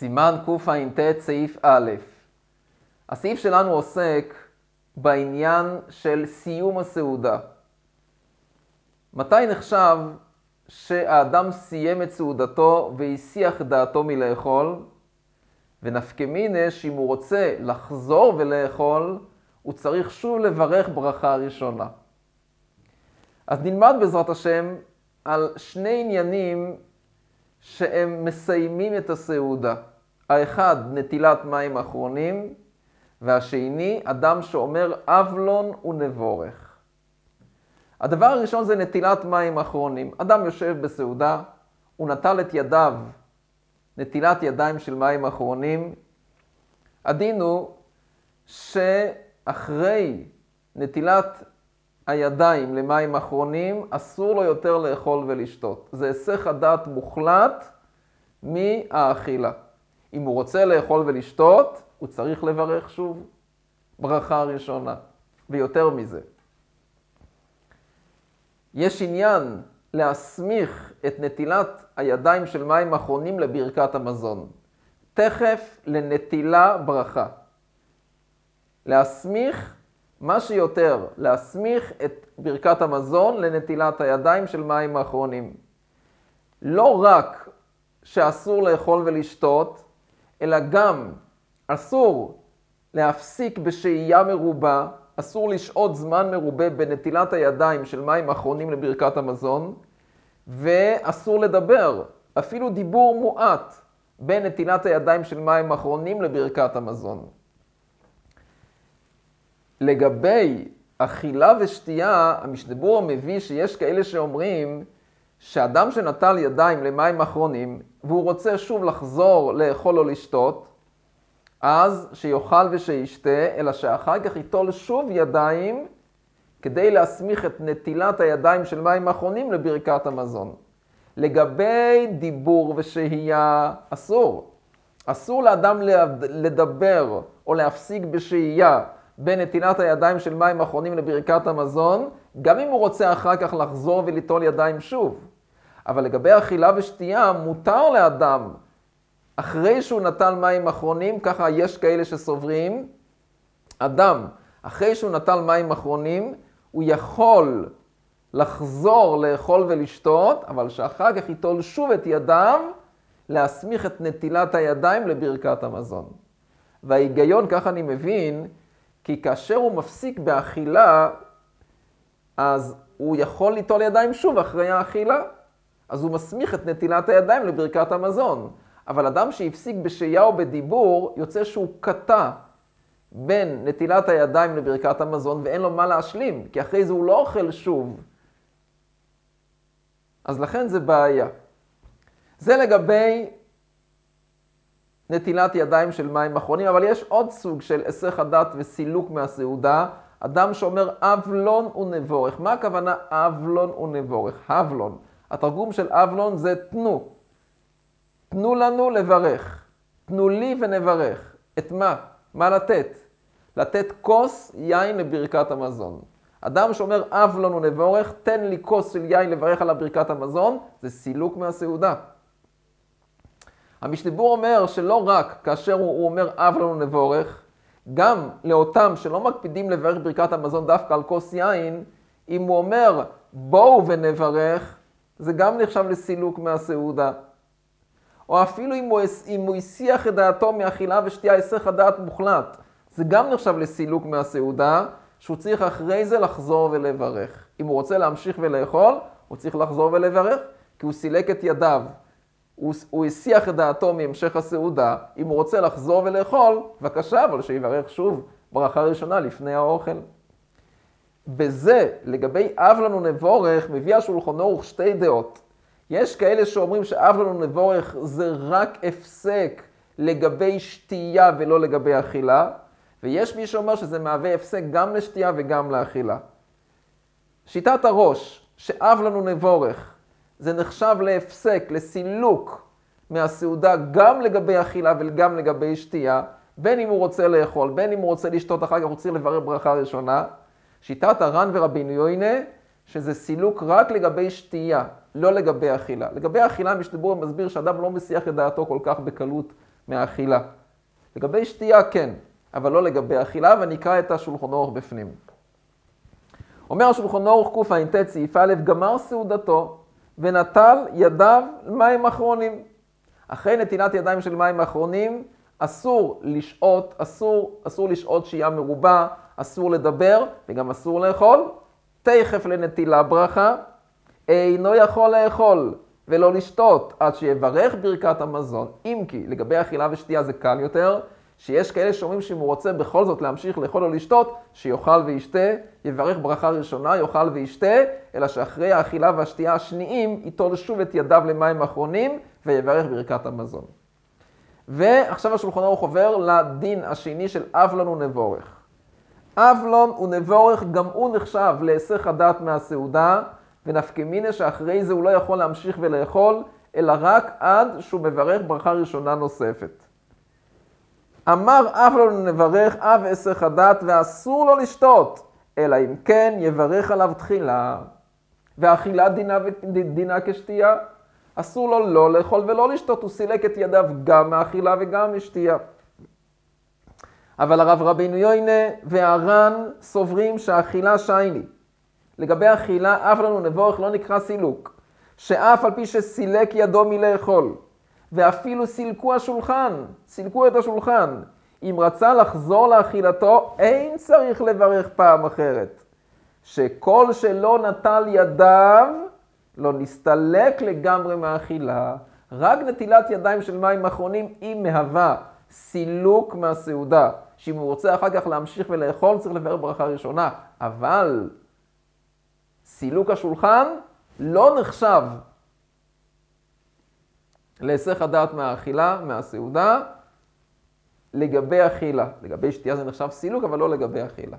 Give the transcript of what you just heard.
סימן קע"ט סעיף א'. הסעיף שלנו עוסק בעניין של סיום הסעודה. מתי נחשב שהאדם סיים את סעודתו והסיח דעתו מלאכול? ונפקא מיניה שאם הוא רוצה לחזור ולאכול, הוא צריך שוב לברך ברכה ראשונה. אז נלמד בעזרת השם על שני עניינים שהם מסיימים את הסעודה. האחד, נטילת מים אחרונים, והשני, אדם שאומר אבלון ונבורך. הדבר הראשון זה נטילת מים אחרונים. אדם יושב בסעודה, הוא נטל את ידיו, נטילת ידיים של מים אחרונים. הדין הוא שאחרי נטילת הידיים למים אחרונים, אסור לו יותר לאכול ולשתות. זה היסח הדעת מוחלט מהאכילה. אם הוא רוצה לאכול ולשתות, הוא צריך לברך שוב ברכה ראשונה, ויותר מזה. יש עניין להסמיך את נטילת הידיים של מים אחרונים לברכת המזון. תכף לנטילה ברכה. להסמיך מה שיותר, להסמיך את ברכת המזון לנטילת הידיים של מים האחרונים. לא רק שאסור לאכול ולשתות, אלא גם אסור להפסיק בשהייה מרובה, אסור לשהות זמן מרובה בנטילת הידיים של מים אחרונים לברכת המזון, ואסור לדבר, אפילו דיבור מועט, בין נטילת הידיים של מים אחרונים לברכת המזון. לגבי אכילה ושתייה, המשנבור מביא שיש כאלה שאומרים שאדם שנטל ידיים למים אחרונים והוא רוצה שוב לחזור לאכול או לשתות, אז שיאכל ושישתה, אלא שאחר כך ייטול שוב ידיים כדי להסמיך את נטילת הידיים של מים אחרונים לברכת המזון. לגבי דיבור ושהייה, אסור. אסור לאדם לדבר או להפסיק בשהייה בנטילת הידיים של מים אחרונים לברכת המזון, גם אם הוא רוצה אחר כך לחזור וליטול ידיים שוב. אבל לגבי אכילה ושתייה, מותר לאדם, אחרי שהוא נטל מים אחרונים, ככה יש כאלה שסוברים, אדם, אחרי שהוא נטל מים אחרונים, הוא יכול לחזור לאכול ולשתות, אבל שאחר כך ייטול שוב את ידיו, להסמיך את נטילת הידיים לברכת המזון. וההיגיון, ככה אני מבין, כי כאשר הוא מפסיק באכילה, אז הוא יכול ליטול ידיים שוב אחרי האכילה. אז הוא מסמיך את נטילת הידיים לברכת המזון. אבל אדם שהפסיק בשהייה או בדיבור, יוצא שהוא קטע בין נטילת הידיים לברכת המזון ואין לו מה להשלים, כי אחרי זה הוא לא אוכל שוב. אז לכן זה בעיה. זה לגבי נטילת ידיים של מים אחרונים, אבל יש עוד סוג של היסח הדעת וסילוק מהסעודה, אדם שאומר אבלון ונבורך. מה הכוונה אבלון ונבורך? אבלון. התרגום של אבלון זה תנו. תנו לנו לברך. תנו לי ונברך. את מה? מה לתת? לתת כוס יין לברכת המזון. אדם שאומר אבלון ונבורך, תן לי כוס של יין לברך על ברכת המזון, זה סילוק מהסעודה. המשדיבור אומר שלא רק כאשר הוא, אומר אב לנו גם לאותם שלא מקפידים לברך ברכת המזון דווקא על כוס יין, אם הוא אומר בואו ונברך, זה גם נחשב לסילוק מהסעודה. או אפילו אם הוא, אם הוא הסיח את דעתו מאכילה ושתייה, היסח הדעת מוחלט, זה גם נחשב לסילוק מהסעודה, שהוא צריך אחרי זה לחזור ולברך. אם הוא רוצה להמשיך ולאכול, הוא צריך לחזור ולברך, כי הוא סילק את ידיו. הוא, הוא הסיח את דעתו מהמשך הסעודה, אם הוא רוצה לחזור ולאכול, בבקשה, אבל שיברך שוב ברכה ראשונה לפני האוכל. בזה, לגבי אב לנו נבורך, מביא השולחן ערוך שתי דעות. יש כאלה שאומרים שאב לנו נבורך זה רק הפסק לגבי שתייה ולא לגבי אכילה, ויש מי שאומר שזה מהווה הפסק גם לשתייה וגם לאכילה. שיטת הראש, שאב לנו נבורך, זה נחשב להפסק, לסילוק מהסעודה גם לגבי אכילה וגם לגבי שתייה, בין אם הוא רוצה לאכול, בין אם הוא רוצה לשתות אחר כך, הוא צריך לברר ברכה ראשונה. שיטת הר"ן ורבינו יוינה, שזה סילוק רק לגבי שתייה, לא לגבי אכילה. לגבי אכילה, משתבור מסביר שאדם לא מסיח את דעתו כל כך בקלות מהאכילה. לגבי שתייה כן, אבל לא לגבי אכילה, ונקרא את השולחון אורך בפנים. אומר השולחון אורך קע"ט סעיף א', גמר סעודתו ונטל ידיו מים אחרונים. אחרי נטילת ידיים של מים אחרונים, אסור לשהות, אסור, אסור לשהות שהייה מרובה, אסור לדבר וגם אסור לאכול. תכף לנטילה ברכה, אינו יכול לאכול ולא לשתות עד שיברך ברכת המזון. אם כי לגבי אכילה ושתייה זה קל יותר, שיש כאלה שאומרים שאם הוא רוצה בכל זאת להמשיך לאכול או לשתות, שיאכל וישתה, יברך ברכה ראשונה, יאכל וישתה, אלא שאחרי האכילה והשתייה השניים, ייטול שוב את ידיו למים אחרונים, ויברך ברכת המזון. ועכשיו השולחן ערוך עובר לדין השני של אבלון ונבורך. אבלון ונבורך גם הוא נחשב להיסח הדעת מהסעודה, ונפקמינה שאחרי זה הוא לא יכול להמשיך ולאכול, אלא רק עד שהוא מברך ברכה ראשונה נוספת. אמר אף לא נברך אב אסך הדת ואסור לו לשתות, אלא אם כן יברך עליו תחילה. ואכילה דינה, דינה כשתייה. אסור לו לא לאכול ולא לשתות, הוא סילק את ידיו גם מאכילה וגם משתייה. אבל הרב רבינו יוינה והר"ן סוברים שהאכילה שייני. לגבי אכילה, אף לנו נבורך לא נקרא סילוק, שאף על פי שסילק ידו מלאכול. ואפילו סילקו השולחן, סילקו את השולחן. אם רצה לחזור לאכילתו, אין צריך לברך פעם אחרת. שכל שלא נטל ידיו, לא נסתלק לגמרי מהאכילה. רק נטילת ידיים של מים אחרונים היא מהווה סילוק מהסעודה. שאם הוא רוצה אחר כך להמשיך ולאכול, צריך לברך ברכה ראשונה. אבל סילוק השולחן לא נחשב להיסח הדעת מהאכילה, מהסעודה, לגבי אכילה. לגבי שתייה זה נחשב סילוק, אבל לא לגבי אכילה.